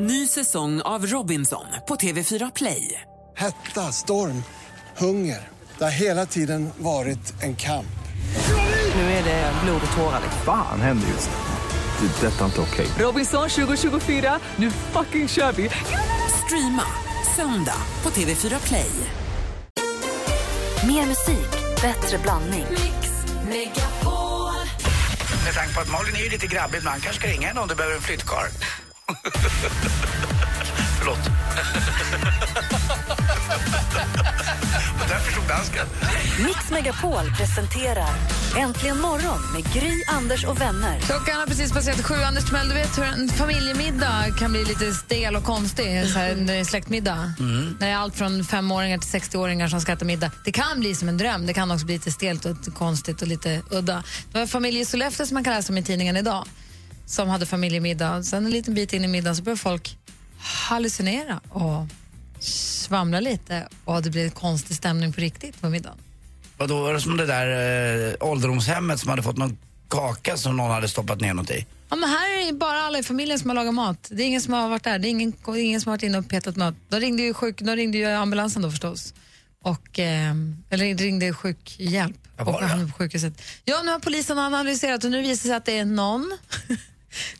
Ny säsong av Robinson på TV4 Play. Hetta, storm, hunger. Det har hela tiden varit en kamp. Nu är det blod och tårar. Fan händer just nu. Det. är Detta är inte okej. Robinson 2024, nu fucking kör vi! Streama söndag på TV4 Play. Mer musik, bättre blandning. Med tanke på att Malin är ju lite grabbig ibland kanske ska ringa henne om du behöver en flyttkarl. Förlåt. Och där förstod dansken. Mix Megapol presenterar Äntligen morgon med Gry, Anders och vänner. Klockan har precis passerat sju. Anders Timell, du vet hur en familjemiddag kan bli lite stel och konstig, så här, en släktmiddag. När det är allt från femåringar till 60-åringar som ska äta middag. Det kan bli som en dröm, det kan också bli lite stelt och konstigt och lite udda. Det var en familj i Sollefteå som man kan läsa om i tidningen idag som hade familjemiddag. Sen en liten bit in i middagen så började folk hallucinera och svamla lite och det blev konstig stämning på riktigt på middagen. Och då var det som det där eh, ålderdomshemmet som hade fått någon kaka som någon hade stoppat ner något i. Ja, men här är bara alla i familjen som har lagat mat. Det är ingen som har varit där. Det är ingen, ingen som har varit inne och petat mat. De ringde ju, sjuk, de ringde ju ambulansen då förstås. Och, eh, eller ringde sjukhjälp. Var och han på sjukhuset. Ja, nu har polisen analyserat och nu visar det sig att det är någon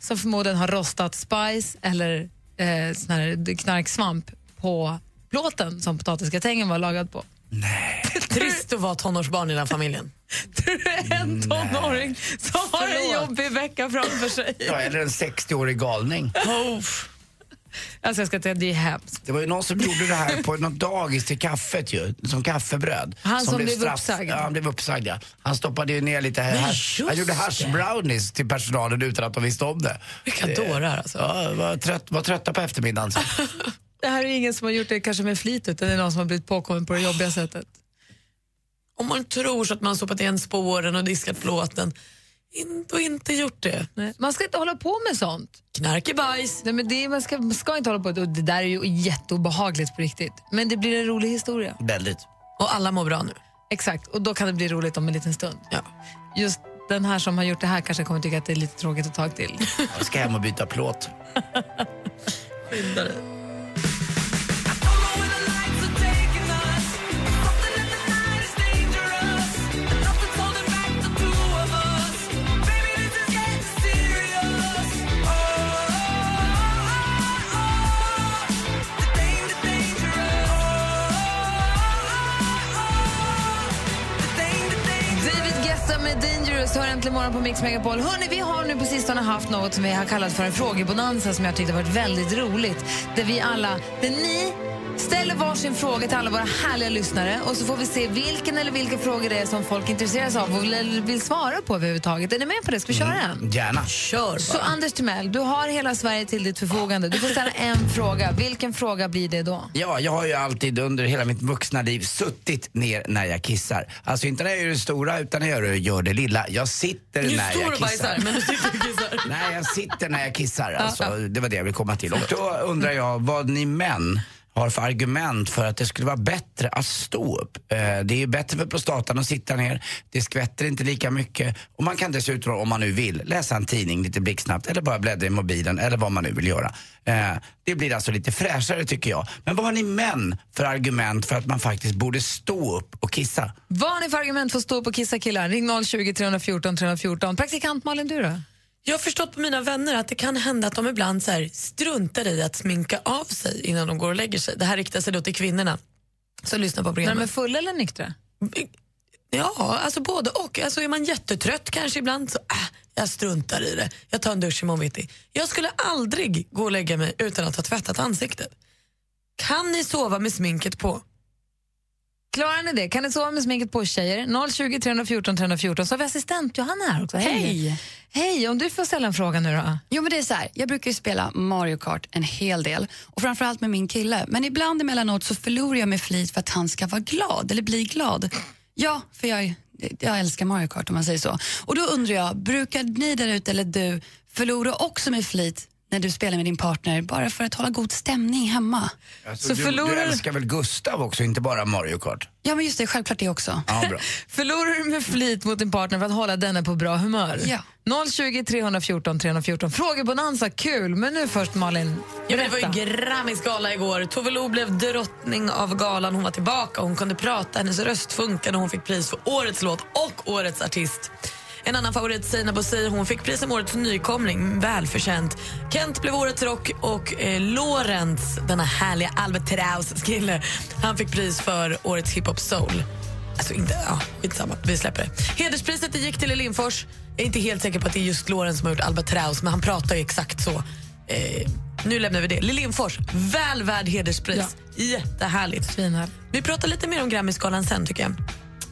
som förmodligen har rostat spice eller eh, sån här knarksvamp på plåten som potatisgratängen var lagad på. Trist att vara tonårsbarn i den här familjen. Tror du är en tonåring som har en jobbig vecka framför sig? Ja, eller en 60-årig galning. Alltså jag ska säga, det är hemskt. Det var ju någon som gjorde det här på något dagis till kaffet ju, som kaffebröd. Han som blev uppsagd. Ja, han blev uppsagd ja. Han stoppade ju ner lite hash. Han gjorde hash brownies till personalen utan att de visste om det. Vilka dårar alltså. Ja, var, trött, var trötta på eftermiddagen. Så. Det här är ingen som har gjort det kanske med flit utan det är någon som har blivit påkommen på det jobbiga sättet. Om man tror så att man har sopat igen spåren och diskat plåten inte, och inte gjort det. Nej. Man ska inte hålla på med sånt. Knark i bajs. Nej, men det, man ska, ska inte hålla på och Det där är ju jätteobehagligt på riktigt. Men det blir en rolig historia. Väldigt. Och alla mår bra nu. Exakt, och då kan det bli roligt om en liten stund. Ja. Just den här som har gjort det här kanske kommer tycka att det är lite tråkigt ett tag till. Jag ska hem och byta plåt. med Dangerous hör äntligen morgon på Mix Megapol. Hörrni, vi har nu på sistone haft något som vi har kallat för en frågebonanza som jag tyckte varit väldigt roligt. Där vi alla, där ni ställer varsin fråga till alla våra härliga lyssnare och så får vi se vilken eller vilka frågor det är som folk intresserar sig av och vill, vill svara på överhuvudtaget. Är ni med på det? Ska vi köra en? Gärna. Kör Så bara. Anders Timell, du har hela Sverige till ditt förfogande. Du får ställa en fråga. Vilken fråga blir det då? Ja, jag har ju alltid under hela mitt vuxna liv suttit ner när jag kissar. Alltså inte när jag gör det stora utan när jag gör det lilla. Jag sitter Du när jag och bajsar, kissar. men du sitter och kissar. Nej, jag sitter när jag kissar. Alltså, Det var det jag ville komma till. Och då undrar jag vad ni män har för argument för att det skulle vara bättre att stå upp. Eh, det är ju bättre för prostatan att sitta ner, det skvätter inte lika mycket och man kan dessutom, om man nu vill, läsa en tidning lite blixtsnabbt eller bara bläddra i mobilen eller vad man nu vill göra. Eh, det blir alltså lite fräschare tycker jag. Men vad har ni män för argument för att man faktiskt borde stå upp och kissa? Vad har ni för argument för att stå upp och kissa killar? Ring 020 314 314. Praktikant Malin, du då? Jag har förstått på mina vänner att det kan hända att de ibland så här struntar i att sminka av sig innan de går och lägger sig. Det här riktar sig då till kvinnorna som lyssnar på När de är programmet. fulla eller nyktra? Ja, alltså både och. Alltså är man jättetrött kanske ibland så äh, jag struntar i det. Jag tar en dusch imorgon bitti. Jag skulle aldrig gå och lägga mig utan att ha tvättat ansiktet. Kan ni sova med sminket på? Klarar ni det? Kan ni sova med sminket på tjejer? 020 314 314. Så har vi assistent Johanna här också. Hej! Hej, om du får ställa en fråga nu då. Jo, men det är så här. Jag brukar ju spela Mario Kart en hel del och framförallt med min kille. Men ibland emellanåt så förlorar jag med flit för att han ska vara glad eller bli glad. Ja, för jag, jag älskar Mario Kart om man säger så. Och då undrar jag, brukar ni där ute eller du förlora också med flit när du spelar med din partner bara för att hålla god stämning hemma. Alltså, Så du, förlorar- du älskar väl Gustav också, inte bara Mario Kart? Ja, men just det, självklart det också. Ja, bra. Förlorar du med flit mot din partner för att hålla denne på bra humör? Ja. 020 314 314. Frågebonanza, kul. Men nu först Malin, Ja, men det var ju Grammisgala igår. Tove Lo blev drottning av galan. Hon var tillbaka, hon kunde prata, hennes röst funkade och hon fick pris för årets låt och årets artist. En annan favorit, Sina Bosi, hon fick pris som årets nykomling. Välförtjänt. Kent blev årets rock och eh, Lorentz, denna härliga Albatraus kille, han fick pris för årets hiphop soul. Alltså inte, ja, skitsamma, vi släpper det. Hederspriset det gick till Lindfors. Jag är inte helt säker på att det är just Lorentz som har gjort Albatraus, men han pratar ju exakt så. Eh, nu lämnar vi det. Lindfors, väl värd hederspris. Jättehärligt. Svinhärligt. Vi pratar lite mer om Grammisgalan sen tycker jag.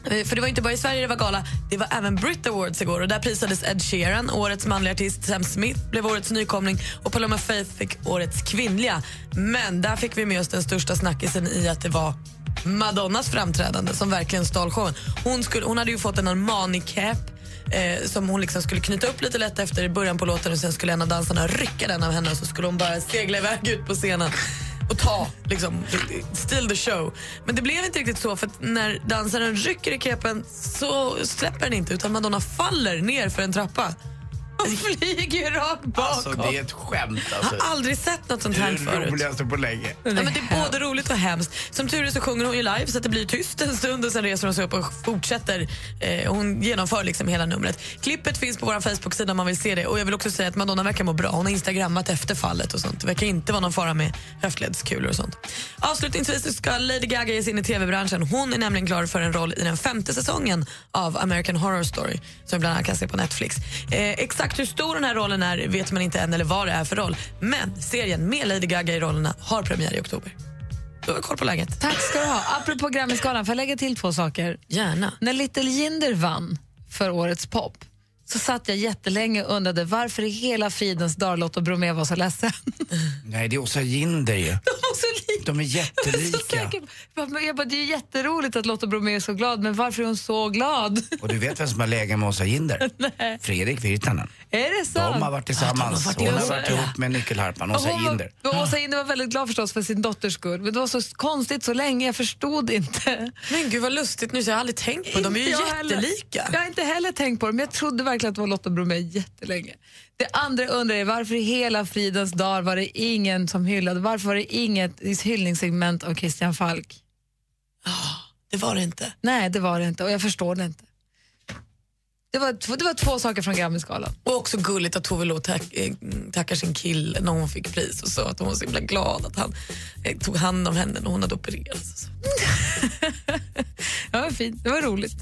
Eh, för det var inte bara i Sverige det var gala, det var även Brit Awards igår. Och där prisades Ed Sheeran, årets manliga artist, Sam Smith blev årets nykomling. Och Paloma Faith fick årets kvinnliga. Men där fick vi med oss den största snackisen i att det var Madonnas framträdande som verkligen stal showen. Hon, skulle, hon hade ju fått en Armani-cap eh, som hon liksom skulle knyta upp lite lätt efter i början på låten. Och sen skulle en av dansarna rycka den av henne och så skulle hon bara segla iväg ut på scenen och ta, liksom, steal the show. Men det blev inte riktigt så för när dansaren rycker i kepen så släpper den inte utan Madonna faller ner för en trappa och flyger rakt bakom. Alltså, det är ett skämt. Jag Alltså. har aldrig sett något sånt Det är här det förut. roligaste på länge. Ja, men det är både roligt och hemskt. Som tur är så sjunger hon ju live så att det blir tyst en stund och sen reser hon sig upp och fortsätter. Eh, hon genomför liksom hela numret. Klippet finns på vår Facebook-sida om man vill se det. Och jag vill också säga att Madonna verkar må bra. Hon har instagrammat efter fallet och sånt. Det verkar inte vara någon fara med höftledskulor och sånt. Avslutningsvis ska Lady Gaga ge sig in i tv-branschen. Hon är nämligen klar för en roll i den femte säsongen av American Horror Story som bland annat kan se på Netflix. Eh, exakt hur stor den här rollen är vet man inte än eller vad det är för roll. Men serien med Lady Gaga i rollerna har premiär i oktober. Då har vi koll på läget. Tack ska du ha. Apropå Grammisgalan, får jag lägga till två saker? Gärna. När Little Jinder vann för årets pop så satt jag jättelänge och undrade varför i hela fridens dag Lotta Bromé var så ledsen. Nej, det är Åsa Jinder ju. De var så lika. De är jättelika. Jag bara, det är jätteroligt att Lotta Bromé är så glad, men varför är hon så glad? Och du vet vem som har legat med Åsa Jinder? Fredrik Virtanen. Är det sant? De har varit tillsammans. varit Hon har ihop, varit ihop med nyckelharpan, Åsa Jinder. och Åsa Jinder var väldigt glad förstås för sin dotters skull, men det var så konstigt så länge, jag förstod inte. Men gud vad lustigt nu, så jag har aldrig tänkt på. De är ju Inte jag heller. jättelika. Jag har inte heller tänkt på det, men jag trodde verkligen att det var Lotta Bromé jättelänge. Det andra jag undrar är varför i hela fridens dag var det ingen som hyllade, varför var det inget hyllningssegment av Christian Falk? Det var det inte. Nej, det var det inte och jag förstår det inte. Det var, det var två saker från Grammisgalan. Och också gulligt att Tove Lo tack, eh, tackar sin kille när hon fick pris och sa att hon var så himla glad att han eh, tog hand om henne när hon hade opererats. Ja, fint. Det var roligt.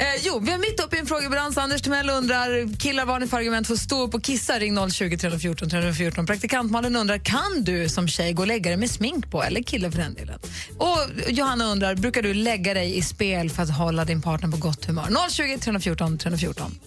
Eh, jo, vi är mitt uppe i en frågebalans. Anders Timell undrar, killar vad har ni för argument för att stå upp och kissa? Ring 020 314 314. Praktikantmannen undrar, kan du som tjej gå och lägga dig med smink på? Eller kille för den delen. Och Johanna undrar, brukar du lägga dig i spel för att hålla din partner på gott humör? 020 314 314.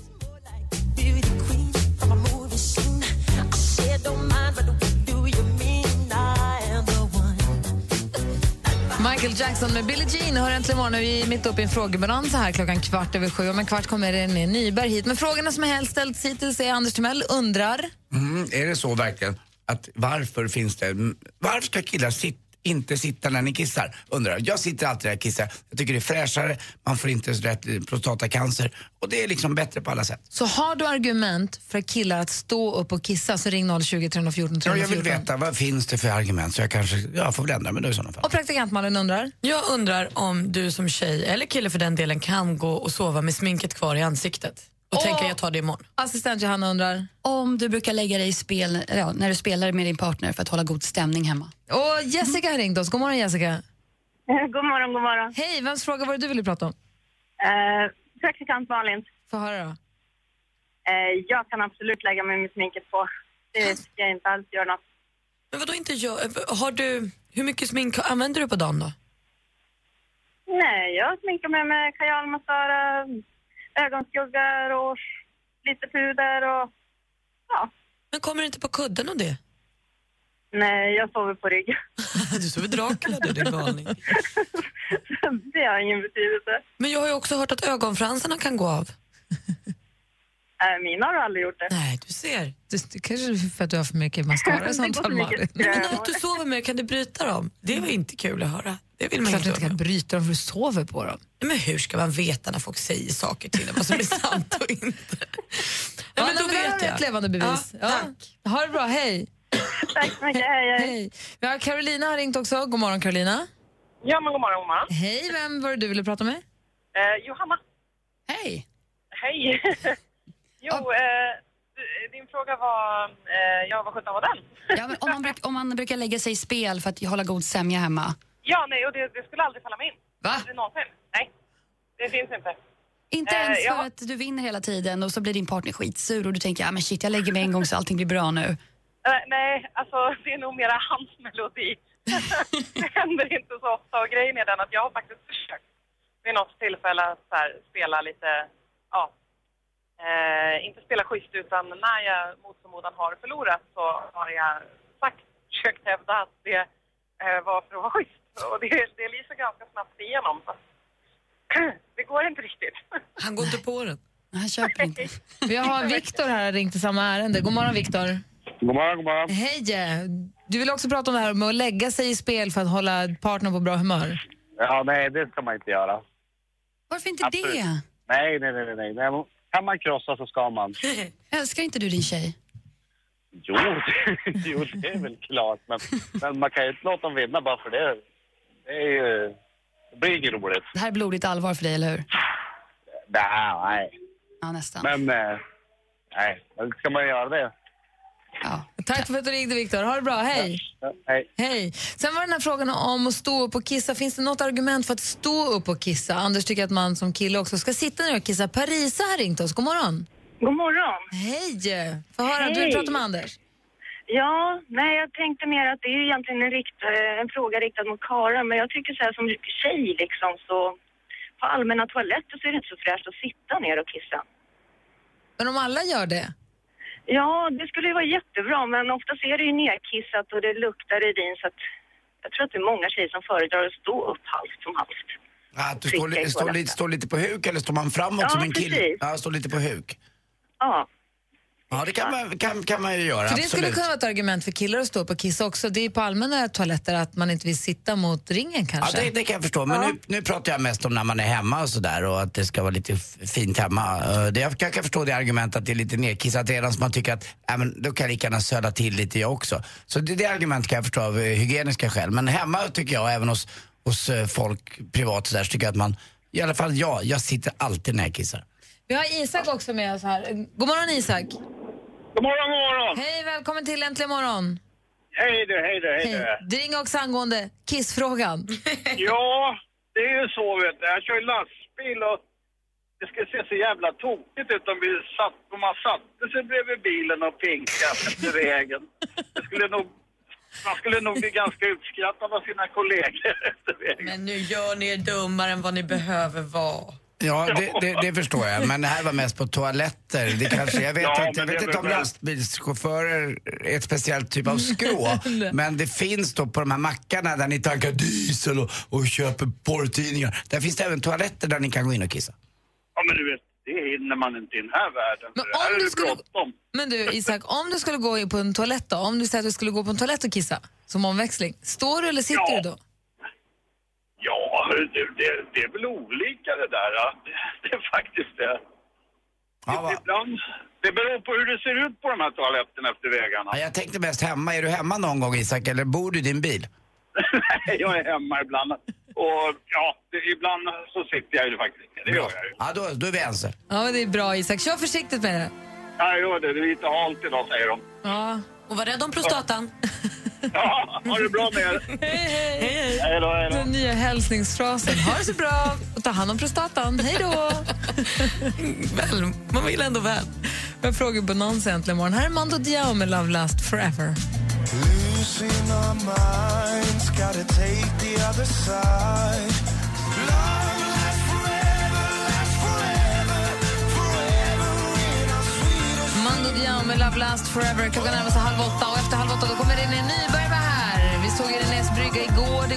Michael Jackson med Billie Jean hör äntligen morgon. Vi är mitt uppe i en frågebalans här klockan kvart över sju. Om en kvart kommer René Nyberg hit. Men frågorna som helst ställts hittills är Anders Timell undrar. Mm, är det så verkligen? Att varför finns det... Varför ska killar sitta inte sitta när ni kissar? Undrar jag. Jag sitter alltid där och kissar. Jag tycker det är fräschare, man får inte så rätt prostatacancer och det är liksom bättre på alla sätt. Så har du argument för killar att stå upp och kissa så ring 020 314 Ja, 314. jag vill veta, vad finns det för argument? Så jag kanske, jag får väl ändra mig då i sådana fall. Och praktikantmannen undrar. Jag undrar om du som tjej, eller kille för den delen, kan gå och sova med sminket kvar i ansiktet. Och Åh. tänka jag tar det imorgon. Assistent Johanna undrar. Om du brukar lägga dig i spel ja, när du spelar med din partner för att hålla god stämning hemma. Och Jessica har ringt oss. God morgon Jessica. God morgon, god morgon. Hej, vems fråga var det du ville prata om? Eh, praktikant Malin. Få höra då. Eh, jag kan absolut lägga mig med sminket på. Det ska jag inte alls göra något. Men vadå inte jag? Har du, hur mycket smink använder du på dagen då? Nej, jag sminkar mig med kajal, mascara, ögonskugga, rouge, lite puder och... Ja. Men kommer du inte på kudden och det? Nej, jag sover på rygg. Du sover Dracula du, din galning. det har ingen betydelse. Men jag har ju också hört att ögonfransarna kan gå av. Äh, mina har aldrig gjort det. Nej, du ser. Det, det kanske är för att du har för mycket mascara i sånt fall, Malin. Men att du sover med, kan du bryta dem? Det var inte kul att höra. Det vill man Klart du inte inte kan bryta dem för du sover på dem. Nej, Men hur ska man veta när folk säger saker till en, vad som är sant och inte? Nej, Ja, men då nej, men vet jag. ett levande bevis. Ja, Ja. Ha det bra, hej. Tack så mycket. Hej, hej. hej. Vi har Carolina har ringt också. God morgon Carolina. Ja, men god morgon, god morgon. Hej, vem var det du ville prata med? Eh, Johanna. Hej! Hej. jo, eh, din fråga var... Eh, jag var 17 var den. Ja, men om, man bruk, om man brukar lägga sig i spel för att hålla god sämja hemma. Ja, nej, och det, det skulle aldrig falla mig in. Va? Aldrig någonsin. Nej, det finns inte. Inte Eh, ens för jag- att du vinner hela tiden och så blir din partner skitsur och du tänker ah, men shit, jag lägger mig en gång så allting blir bra nu. Eh, nej, alltså det är nog mera hans melodi. det händer inte så ofta och grejen är den att jag har faktiskt försökt vid något tillfälle att spela lite, ja, eh, inte spela schysst utan när jag mot förmodan har förlorat så har jag sagt, försökt hävda att det eh, var för att vara schysst. Och det, det lyser ganska snabbt igenom. Så. det går inte riktigt. Han går inte på den. Han köper inte. Vi har Viktor här ringt i samma ärende. God morgon Viktor. God morgon, god morgon. Hej. Du vill också prata om det här med att lägga sig i spel för att hålla partnern på bra humör. Ja, nej, det ska man inte göra. Varför inte Absolut. det? Nej, nej, nej, nej, nej. Kan man krossa så ska man. Älskar inte du din tjej? Jo, det, jo, det är väl klart. Men, men man kan ju inte låta dem vinna bara för det. Det, är ju, det blir inget roligt. Det här är blodigt allvar för dig, eller hur? Nej, nej. Ja, nästan. Men, eh, nej. Ska man göra det? Ja. Tack för att du ringde Viktor. Ha det bra. Hej. Ja, hej. Hej. Sen var den här frågan om att stå upp och kissa. Finns det något argument för att stå upp och kissa? Anders tycker att man som kille också ska sitta ner och kissa. Parisa har ringt oss. God morgon. God morgon. Hej. Få höra. Du Hej. pratar med Anders. Ja, nej jag tänkte mer att det är ju egentligen en, rikt, eh, en fråga riktad mot karlar men jag tycker så här som tjej liksom så på allmänna toaletter så är det inte så fräscht att sitta ner och kissa. Men om alla gör det? Ja, det skulle ju vara jättebra men oftast är det ju nerkissat och det luktar urin så att jag tror att det är många tjejer som föredrar att stå upp halvt som halvt. Att du står, i står, toaletten. lite, står lite på huk eller står man framåt Ja, som en kille? Ja, står lite på huk. Ja, Ja, det kan man, kan, kan man ju göra. För det skulle absolut. kunna vara ett argument för killar att stå och kissa också. Det är på allmänna toaletter att man inte vill sitta mot ringen Ja, kanske. det, det kan jag förstå. Men nu, nu pratar jag mest om när man är hemma och sådär och att det ska vara lite fint hemma. Eh, Det, jag kan, kan förstå det argumentet att det är lite nedkissat redan så man tycker att äh, men, då kan jag lika gärna söda till lite jag också. Så det, det argumentet kan jag förstå av eh, hygieniska skäl. Men hemma tycker jag, även hos, hos eh, folk privat så, där, så tycker jag att man, i alla fall jag, jag sitter alltid när jag kissar. Vi har Isak också med oss här. God morgon Isak. God morgon, god morgon! Hej, välkommen till Äntligen morgon. Hej du, hej du, hej du. Hej. Du ringer också angående kissfrågan. Ja, det är ju så vet du. Jag kör ju lastbil och det ska se så jävla tokigt ut om, vi satt, om man satte sig bredvid bilen och pinkade efter vägen. Det skulle nog, man skulle nog bli ganska utskrattad av sina kollegor efter vägen. Men nu gör ni er dummare än vad ni behöver vara. Ja, det, det, det förstår jag. Men det här var mest på toaletter. Det kanske, jag vet Ja, inte, jag vet det inte om lastbilschaufförer är ett speciellt typ av skrå. men det finns då på de här mackarna där ni tankar diesel och, och köper porrtidningar. Där finns det även toaletter där ni kan gå in och kissa. Ja, men du vet, det hinner man inte i den här världen. Men om du skulle-. Men du Isak, om du skulle gå in på en toalett då? Om du säger att du skulle gå på en toalett och kissa som omväxling. Står du eller sitter Ja. du då? Du, det, det är väl olika det där. Det, det är faktiskt det. Ja? Ibland, det beror på hur det ser ut på de här toaletterna efter vägarna. Ja, jag tänkte mest hemma. Är du hemma någon gång Isak eller bor du i din bil? Nej, jag är hemma ibland. Och ja, det, ibland så sitter jag ju faktiskt. Det gör jag ju. Ja, då, då är vi ense. Ja, det är bra Isak. Kör försiktigt med det. Ja, jag gör det. Det är lite halt idag, säger de. Ja. Och var rädd om prostatan. Ja, ha det bra med er. Hej, hej. Hej då, hej då. Den nya hälsningsfrasen. Ha det så bra och ta hand om prostatan. Hej då! Väl, man vill ändå väl. Frågor på Nons äntligen morgon. Här är Mando Diao med Love Last Forever. Losing our minds, gotta take the other side. Love lasts forever, lasts forever, forever in our sweetest Mando Diao med Love Last Forever. Klockan närmar sig halv åtta och efter halv åtta då kommer René Nyberg vara här.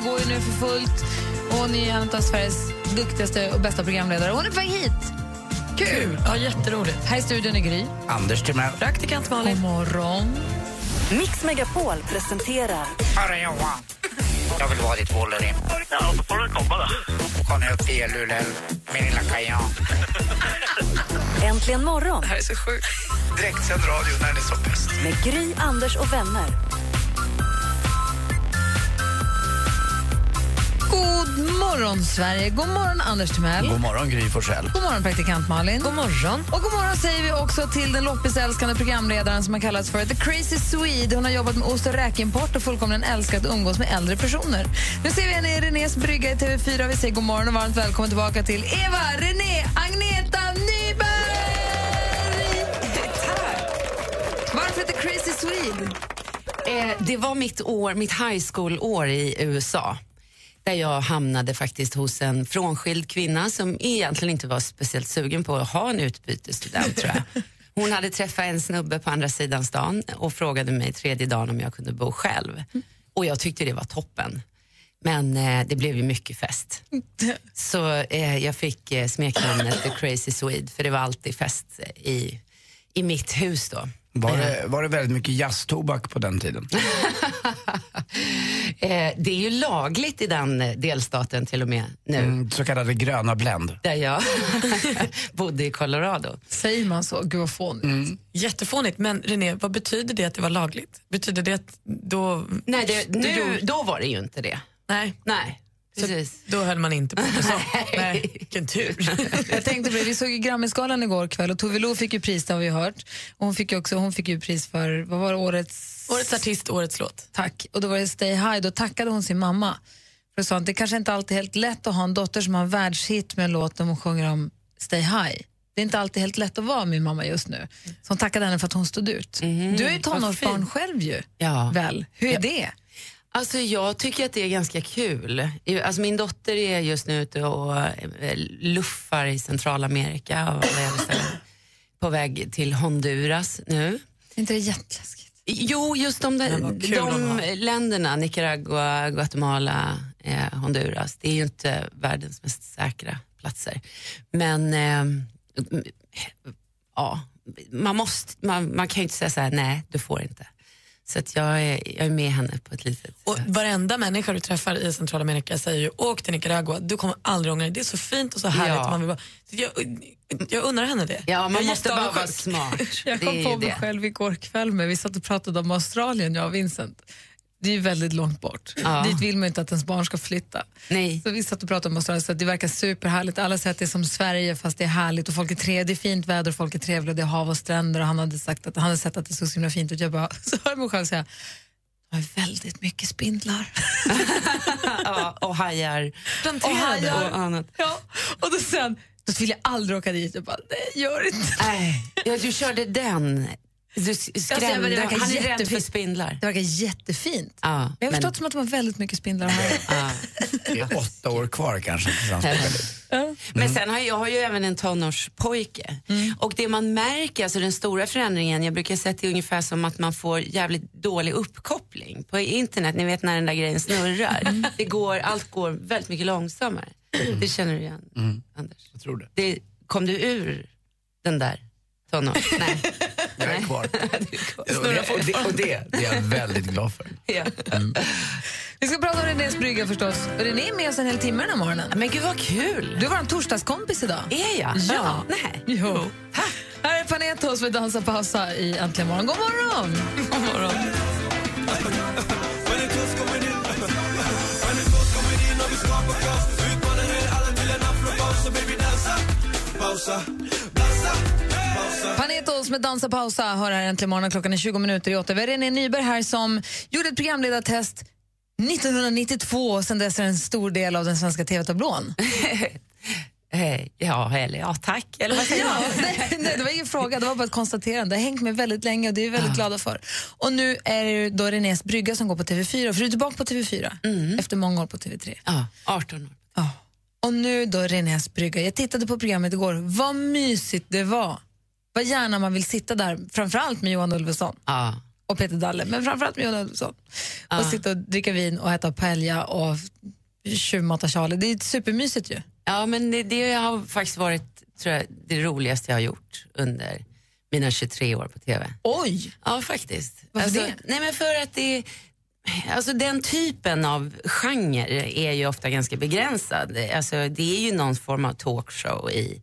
Går ju nu för fullt. Och hon är en av Sveriges duktigaste och bästa programledare. Hon är på väg hit. Kul! Ja, jätteroligt. Här i studion är Gry. Anders Timell. Praktikant Malin. God morgon. Mix Megapol presenterar Hörru Johan, jag vill vara ditt Wolverine. Ja, då får du komma då. Kom nu upp till Luleå, min lilla kajan. Äntligen morgon Det här är så sjukt. Direktsänd radio när det är som bäst. med Gry, Anders och vänner. God morgon, Sverige. God morgon, Anders Timell. God morgon Gry Forssell. God morgon, praktikant Malin. God morgon. Och god morgon säger vi också till den loppisälskande programledaren som har kallats för The Crazy Swede. Hon har jobbat med ost och räkimport och fullkomligen älskat att umgås med äldre personer. Nu ser vi henne i Renés brygga i TV4. Vi säger god morgon och varmt välkommen tillbaka till Eva, René, Agneta Nyberg! Varför The Crazy Swede? Eh, det var mitt, år, mitt high school-år i USA där jag hamnade faktiskt hos en frånskild kvinna som egentligen inte var speciellt sugen på att ha en utbytesstudent. tror jag. Hon hade träffat en snubbe på andra sidan stan och frågade mig tredje dagen om jag kunde bo själv. Och jag tyckte det var toppen. Men eh, det blev ju mycket fest. Så eh, jag fick eh, smeknamnet The Crazy Swede för det var alltid fest i, i mitt hus då. Var det, var det väldigt mycket jazztobak på den tiden? Eh, det är ju lagligt i den eh, delstaten till och med nu. Mm, så kallade gröna Blend. Där jag bodde i Colorado. Säger man så? Gud vad fånigt. Jättefånigt, men René, vad betyder det att det var lagligt? Betyder det att då... Nej, det, nu, då var det ju inte det. Nej, Nej, så precis. då höll man inte på med så. Nej, vilken tur. Jag tänkte på det, vi såg ju Grammisgalan igår kväll och Tove Lo fick ju pris, det har vi hört. Och hon fick ju också hon fick ju pris för, vad var det, årets... Årets artist, årets låt. Tack. Och då var det Stay High, då tackade hon sin mamma. För sa att det kanske inte alltid är helt lätt att ha en dotter som har en världshit med en låt där hon sjunger om Stay High. Det är inte alltid helt lätt att vara min mamma just nu. Så hon tackade henne för att hon stod ut. Du är ju tonårsbarn själv ju. Ja. Väl? Hur är Ja. det? Alltså jag tycker att det är ganska kul. Alltså min dotter är just nu ute och eh, luffar i Centralamerika och på väg till Honduras nu. Är inte det jätteläskigt? Jo, just de, där, de länderna, Nicaragua, Guatemala, eh, Honduras, det är ju inte världens mest säkra platser. Men eh, ja, man, måste, man, man kan ju inte säga så här, nej du får inte. Så att jag, är, jag är med henne på ett litet... Och varenda människa du träffar i Centralamerika säger ju åk till Nicaragua, du kommer aldrig ångra dig. Det är så fint och så härligt. Ja. Man vill bara, Så jag, jag undrar henne det. Ja, Jag man måste bara vara smart. Jag kom på mig det. själv igår kväll med, vi satt och pratade om Australien, jag och Vincent. Det är ju väldigt långt bort. Ja. Dit vill man inte att ens barn ska flytta. Nej. Så vi satt och pratade om Australien, så det verkar superhärligt. Alla säger att det är som Sverige fast det är härligt och folk är tre, det är fint väder och folk är trevliga, det är hav och stränder och han hade sagt att han hade sett att det såg så himla fint ut. Jag bara, så hör jag mig själv säga, det var väldigt mycket spindlar. Ja, och hajar. Och hajar. Och annat. Ja, och då sen, då vill jag aldrig åka dit. Jag bara, nej gör inte. Nej, ja, du körde den. Du Alltså, men skrämde. det verkar Han är rädd för spindlar. Det verkar jättefint. Ja, Men jag har men- förstått som att de har väldigt mycket spindlar. Ja. Det är åtta år kvar kanske. Men sen har jag, jag har ju även en tonårspojke. Och det man märker, alltså den stora förändringen, jag brukar säga att det är ungefär som att man får jävligt dålig uppkoppling på internet. Ni vet när den där grejen snurrar. Det går, allt går väldigt mycket långsammare. Det känner du igen, Anders? Jag tror det. Det, kom du ur den där tonårs... Nej. Jag är kvar. Och det, och det, och det, det är jag väldigt glad för. Ja. Vi ska prata om Renés brygga förstås. Och René är med oss en hel timme den här morgonen. Men gud vad kul! Du var en torsdagskompis idag. Är jag? Ja. Nej. Jo. Här är Panetos med Dansa pausa i Äntligen morgon. God morgon! God morgon. Panetos med Dansa pausa hör här äntligen morgon. Klockan är 20 minuter i åtta. Vi har René Nyberg här som gjorde ett programledartest 1992 och sen dess är en stor del av den svenska tv-tablån. Eh, Ja, eller ja, tack. Eller vad säger Ja, nej, nej, det var ingen fråga, det var bara ett konstaterande. Det har hängt med väldigt länge och det är vi väldigt glada för. Och nu är det då Renés brygga som går på TV4, för du är tillbaka på TV4 efter många år på TV3. Ja, 18 år. Ja. Och nu då Renés brygga. Jag tittade på programmet igår, vad mysigt det var. Vad gärna man vill sitta där, framförallt med Johan Ulveson Ja. och Peter Dalle, men framförallt med Johan Ulveson. Och sitta och dricka vin och äta paella och tjuvmata Charlie. Det är supermysigt ju. Ja, men det, det har faktiskt varit tror jag, det roligaste jag har gjort under mina 23 år på TV. Oj! Ja, faktiskt. Varför alltså, det? Nej, men för att det... Alltså den typen av genre är ju ofta ganska begränsad. Alltså, det är ju någon form av talkshow i,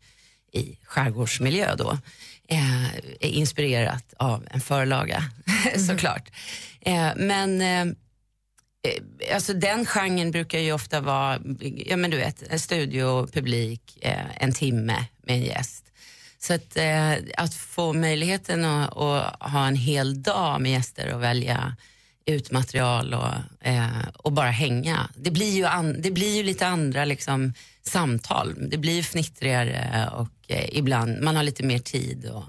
i skärgårdsmiljö då. Eh, inspirerat av en förlaga, såklart. Eh, men eh, Eh, alltså den genren brukar ju ofta vara, ja men du vet, en studiopublik, eh, en timme med en gäst. Så att, eh, att få möjligheten att, att ha en hel dag med gäster och välja ut material och, eh, och bara hänga. Det blir ju, an, det blir ju lite andra liksom, samtal. Det blir fnittrigare och eh, ibland, man har lite mer tid att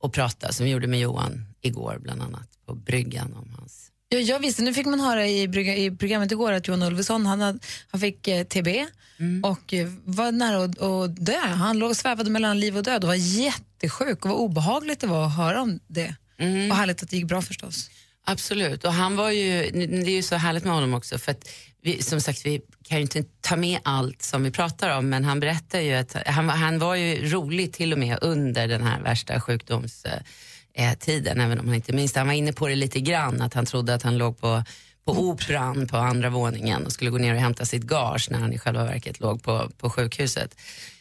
och prata som vi gjorde med Johan igår bland annat på bryggan om hans Ja, jag visste, nu fick man höra i, brygga- i programmet igår att Johan Ulveson han, han fick eh, TB och eh, var nära att, att dö. Han låg svävade mellan liv och död och var jättesjuk och vad obehagligt det var att höra om det. Och härligt att det gick bra förstås. Absolut, och han var ju, det är ju så härligt med honom också för att vi, som sagt vi kan ju inte ta med allt som vi pratar om men han berättar ju att han, han var ju rolig till och med under den här värsta sjukdomstiden, eh, även om han inte minns det. Han var inne på det lite grann, att han trodde att han låg på, på operan på andra våningen och skulle gå ner och hämta sitt gage när han i själva verket låg på, på sjukhuset.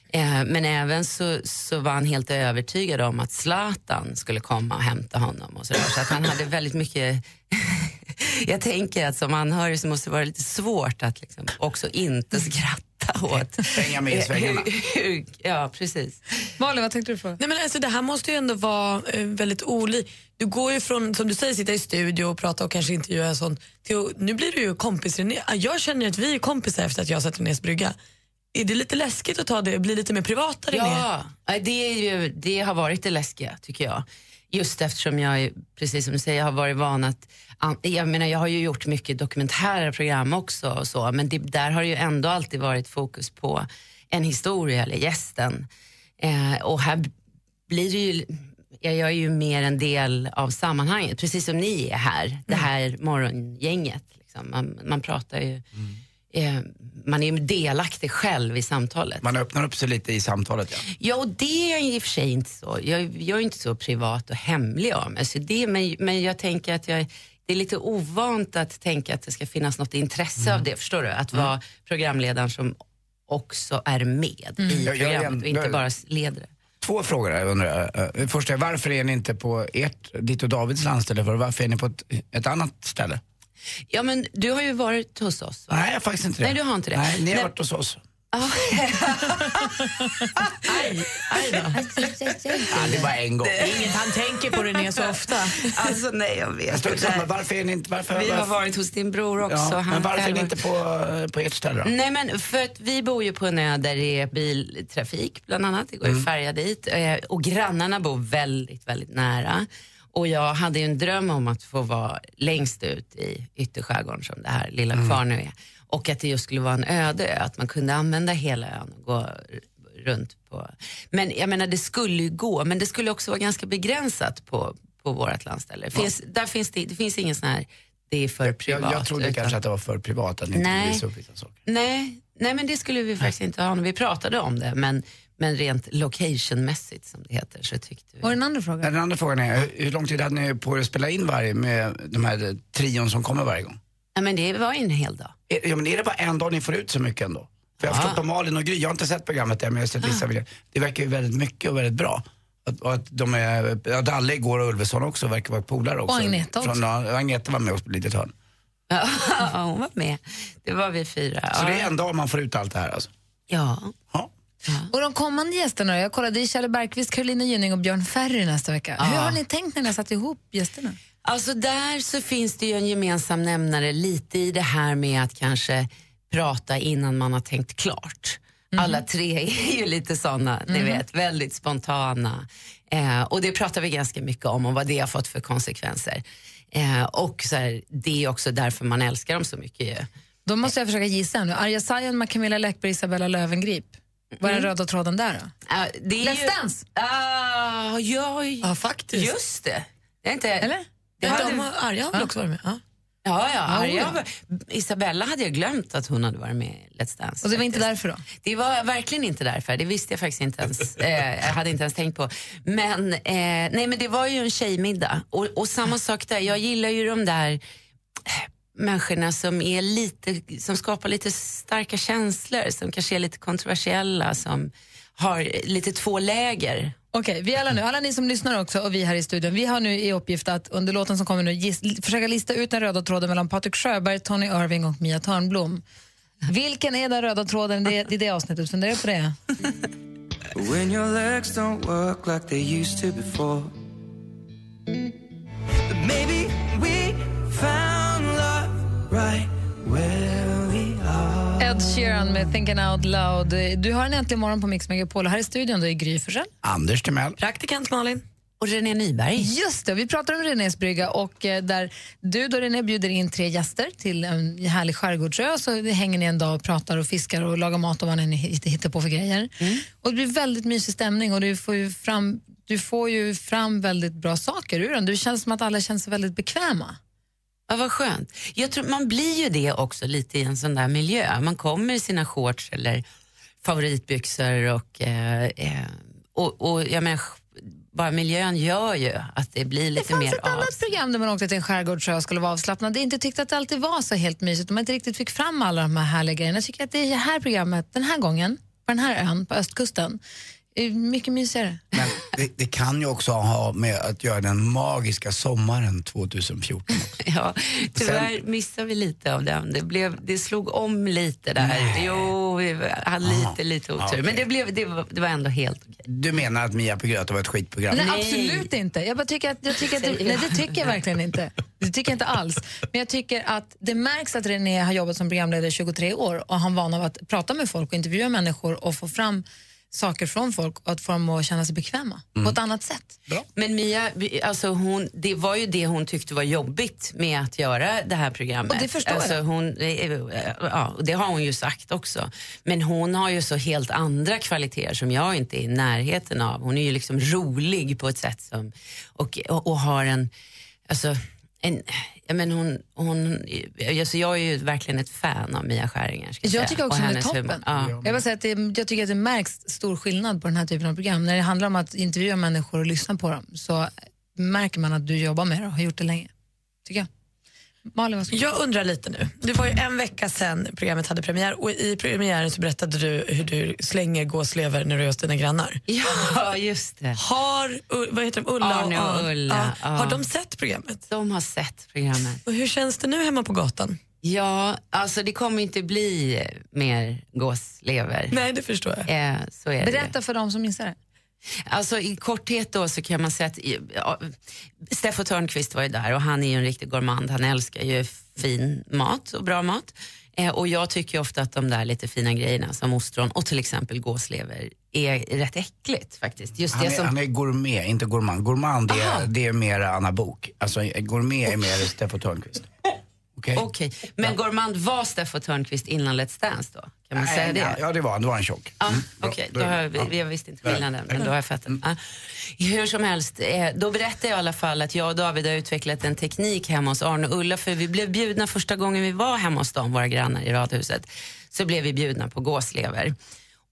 Eh, men även så, så var han helt övertygad om att Zlatan skulle komma och hämta honom. Och så, där. så att han hade väldigt mycket... Jag tänker att som anhörig så måste det vara lite svårt att liksom också inte skratta åt... Hänga med i svängarna. Ja, precis. Malin, vad tänkte du på? Nej, men alltså, det här måste ju ändå vara eh, väldigt olikt. Du går ju från, som du säger, sitta i studio och prata och kanske intervjua och sånt. Till, nu blir du ju kompis. Jag känner att vi är kompisar efter att jag har sett Renés brygga. Är det lite läskigt att ta det, bli lite mer privata? Ja, det, är ju, det har varit det läskiga tycker jag. Just eftersom jag, precis som du säger, har varit van att... Jag menar, jag har ju gjort mycket dokumentära program också och så, men det, där har ju ändå alltid varit fokus på en historia eller gästen. Eh, och här blir det ju... Jag är ju mer en del av sammanhanget, precis som ni är här, det här morgongänget. Liksom. Man, man pratar ju... Eh, man är delaktig själv i samtalet. Man öppnar upp sig lite i samtalet. Ja. Ja, och det är i och för sig inte så. Jag, jag är inte så privat och hemlig av mig. Så det, men, men jag tänker att jag, det är lite ovant att tänka att det ska finnas något intresse av det. Förstår du? Att vara programledaren som också är med i Jag- jag är programmet och inte jag- bara leder det. Två frågor här undrar jag. Eh, Först är varför är ni inte på ert, ditt och Davids landställe? För varför är ni på ett, ett annat ställe? Ja, men du har ju varit hos oss. Va? Nej, jag har faktiskt inte det. Nej, du har inte det. Nej, ni har Nej. varit hos oss. Aj, aj då. Ja, det var en gång. Det är inget han tänker på René så ofta. Alltså nej, jag Jag vet. samma, varför är ni inte... Varför, Vi har varför, varit hos din bror också. ja, Han men varför är ni inte på, på ert ställe då? Nej men för att vi bor ju på en ö där det är biltrafik bland annat. Det går Mm. ju färja dit. Eh, Och grannarna bor väldigt, väldigt nära. Och jag hade ju en dröm om att få vara längst ut i ytterskärgården som det här lilla Mm. Kvarnö är. Och att det just skulle vara en öde ö, att man kunde använda hela ön och gå runt på. Men jag menar det skulle ju gå, men det skulle också vara ganska begränsat på, på vårt landställe. Finns, där finns det, det finns ingen sån här, det är för privat. Jag, jag trodde utan- kanske att det var för privat, att ni inte Nej. ville visa upp vissa saker. Nej, nej men det skulle vi faktiskt inte ha. Vi pratade om det, men, men rent locationmässigt som det heter så tyckte vi. Och den andra frågan? Den andra frågan är, hur, lång tid hade ni på er att spela in varje med de här eh, trion som kommer varje gång? Ja, men det var en hel dag. Är, ja, men är det bara en dag ni får ut så mycket ändå? För jag har förstått på Malin och Gry, jag har inte sett programmet än men jag har sett vissa bilder. Det verkar ju väldigt mycket och väldigt bra. Att, att de är, ja, Dalle igår och Ulveson också verkar vara polare också. Och Agneta också. Från, Agneta var med oss på ett litet hörn. Ja, hon var med. Det var vi fyra. Så det är en dag man får ut allt det här alltså? Ja. Ja. Och de kommande gästerna, jag kollade, det är Kjell Bergqvist, Carolina Gynning och Björn Ferry nästa vecka. Hur har ni tänkt när ni har satt ihop gästerna? Alltså där så finns det ju en gemensam nämnare lite i det här med att kanske prata innan man har tänkt klart. Alla tre är ju lite såna, ni vet, väldigt spontana. Eh, och det pratar vi ganska mycket om och vad det har fått för konsekvenser. Eh, och så här, det är också därför man älskar dem så mycket ju. Då måste jag försöka gissa nu. Arja Saijon, Camilla Läckberg, Isabella Löwengrip. Vad är den röda tråden där då? Ja, det är Let's ju- Dance! Ah, ja, Ja, faktiskt. just det. det är inte, Eller? Det Ja, de har, Arja har väl också varit med? Ja. Ja, ja. Ja, Arga ja. var- Isabella hade jag glömt att hon hade varit med i Let's Dance. Och det var inte därför då? Det var verkligen inte därför. Det visste jag faktiskt inte ens. Eh, jag hade inte ens tänkt på. Men, eh, nej, men det var ju en tjejmiddag. Och, och samma sak där. Jag gillar ju de där människorna som, är lite, som skapar lite starka känslor, som kanske är lite kontroversiella, som har lite två läger. Okej, vi alla nu, alla ni som lyssnar också och vi här i studion, vi har nu i uppgift att under låten som kommer nu giss, försöka lista ut den röda tråden mellan Patrik Sjöberg, Tony Irving och Mia Törnblom. Vilken är den röda tråden det, i det avsnittet? Fundera på det. When your legs don't work like they used to before. Right. Ed Sheeran med Thinking Out Loud. Du har en äntligen morgon på Mix Megapol och här i studion då är Gry Forssell. Anders Timell. Praktikant Malin. Och René Nyberg. Just det, vi pratar om Renés brygga och eh, där du då René bjuder in tre gäster till en härlig skärgårdsö så hänger ni en dag och pratar och fiskar och lagar mat och vad ni hitt- hittar på för grejer. Och det blir väldigt mysig stämning och du får ju fram, du får ju fram väldigt bra saker ur den. Det känns som att alla känner sig väldigt bekväma. Ja, vad skönt. Jag tror, man blir ju det också lite i en sån där miljö. Man kommer i sina shorts eller favoritbyxor och, eh, eh, och, och jag menar, bara miljön gör ju att det blir Det lite fanns mer ett annat program där man åkte till en skärgårdsö och skulle vara avslappnad. Jag inte tyckte att det alltid var så helt mysigt och man inte riktigt fick fram alla de här härliga grejerna. Jag tycker att det här programmet, den här gången, på den här ön på östkusten, mycket mysigare. Men det, det kan ju också ha med att göra den magiska sommaren 2014 också. Ja, tyvärr missade vi lite av den. Det, blev, det slog om lite där. Jo, vi hade lite, lite otur. okej. Men det, blev, det, var, det var ändå helt okej. Du menar att Mia på Gröta var ett skitprogram? Nej, absolut inte. Jag bara tycker att, jag tycker att det, nej, det tycker jag verkligen inte. Det tycker jag inte alls. Men jag tycker att det märks att René har jobbat som programledare i 23 år och han van av att prata med folk och intervjua människor och få fram saker från folk och att få dem att känna sig bekväma på ett annat sätt. Men Mia, alltså hon, det var ju det hon tyckte var jobbigt med att göra det här programmet. Och det förstår alltså jag. Hon, eh, ja, och det har hon ju sagt också. Men hon har ju så helt andra kvaliteter som jag inte är i närheten av. Hon är ju liksom rolig på ett sätt som, och, och, och har en, alltså, en, ja, men hon, hon, alltså jag är ju verkligen ett fan av Mia Skäringer. Jag säga, tycker också hon är toppen. Ja. Jag, vill säga att det, jag tycker att det märks stor skillnad på den här typen av program. När det handlar om att intervjua människor och lyssna på dem så märker man att du jobbar med det och har gjort det länge. Tycker jag. Malin, Jag undrar lite nu. Det var ju en vecka sedan programmet hade premiär och i premiären så berättade du hur du slänger gåslever när du är hos dina grannar. Ja, just det. Har vad heter de, Ulla Arne och Ulla, Ja. Har de sett programmet? De har sett programmet. Och hur känns det nu hemma på gatan? Ja, alltså det kommer inte bli mer gåslever. Nej, det förstår jag. Eh, är det. Berätta för dem som missar det. Alltså i korthet då så kan man säga att ja, Steffo Törnqvist var ju där och han är ju en riktig gourmand. Han älskar ju fin mat och bra mat. Eh, och jag tycker ofta att de där lite fina grejerna som ostron och till exempel gåslever är rätt äckligt faktiskt. Just Han det är, som... han är gourmet, inte gourmand. Gourmand det är, det är mer Anna Bok. Alltså gourmet är mer Steffo Törnqvist. Okej? Okej, men gourmand var Steffo Törnqvist innan Let's Dance då? Kan man säga det? Ja, det var han. Det var en tjock. Ja, Mm. Okej, Då då har vi, ja. vi har visst inte skillnaden, men då har jag fattat. Ja. Hur som helst, eh, då berättade jag i alla fall att jag och David har utvecklat en teknik hemma hos Arne och Ulla, för vi blev bjudna första gången vi var hemma hos dem, våra grannar i radhuset, så blev vi bjudna på gåslever.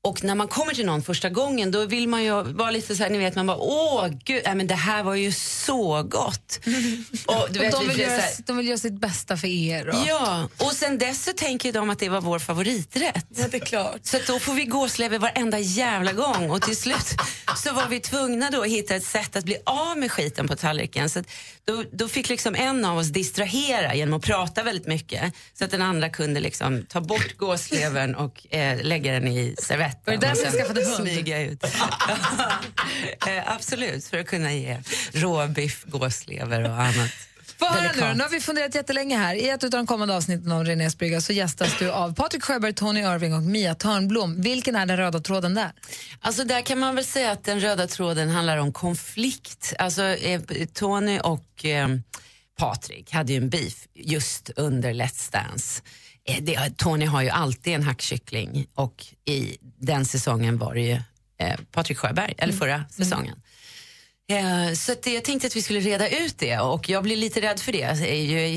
Och när man kommer till någon första gången då vill man ju vara lite så här, ni vet man bara åh gud, nej, men det här var ju så gott. och du Och vet, de, vi vill göra, de vill göra sitt bästa för er. Och... Ja, och sen dess så tänker de att det var vår favoriträtt. Ja, det är klart. Så då får vi gåslever varenda jävla gång och till slut så var vi tvungna då att hitta ett sätt att bli av med skiten på tallriken. Så då, då fick liksom en av oss distrahera genom att prata väldigt mycket så att den andra kunde liksom ta bort gåslevern och eh, lägga den i servetten. Var det därför sen skaffade hund? Smyga ut. eh, absolut, för att kunna ge råbiff, gåslever och annat. Få höra nu, nu har vi funderat jättelänge här. I ett av de kommande avsnitten av Renés brygga så gästas du av Patrik Sjöberg, Tony Irving och Mia Törnblom. Vilken är den röda tråden där? Alltså där kan man väl säga att den röda tråden handlar om konflikt. Alltså eh, Tony och eh, Patrik hade ju en beef just under Let's Dance. Eh, det, Tony har ju alltid en hackkyckling och i den säsongen var det ju eh, Patrik Sjöberg, eller förra säsongen. Eh, Så jag tänkte att vi skulle reda ut det och jag blir lite rädd för det.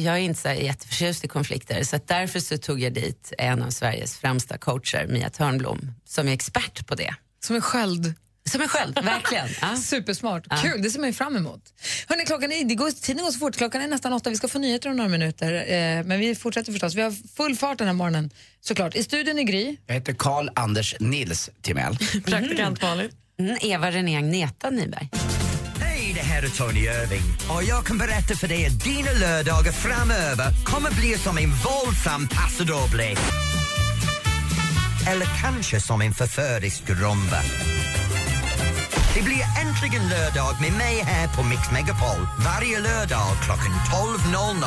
Jag är, inte så jätteförtjust i konflikter så därför så tog jag dit en av Sveriges främsta coacher, Mia Törnblom, som är expert på det. Som är sköld. Som en sköld, verkligen. Ja. Supersmart. Ja. Kul, det ser man ju fram emot. Hörrni, klockan är, det går, tiden går så fort. Klockan är nästan åtta. Vi ska få nyheter om några minuter. Eh, men vi fortsätter förstås. Vi har full fart den här morgonen. Såklart. I studion är Gry. Jag heter Karl Anders Nils Timell. Praktikant Malin. Mm, Eva René Agneta Nyberg. Här är Tony Irving och jag kan berätta för dig att dina lördagar framöver kommer bli som en våldsam paso doble. Eller kanske som en förförisk rumba. Det blir äntligen lördag med mig här på Mix Megapol varje lördag klockan 12.00.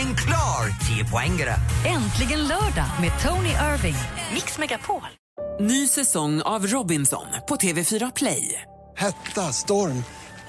En klar 10-poängare. Äntligen lördag med Tony Irving. Mix Megapol. Ny säsong av Robinson på TV4 Play. Hetta, storm,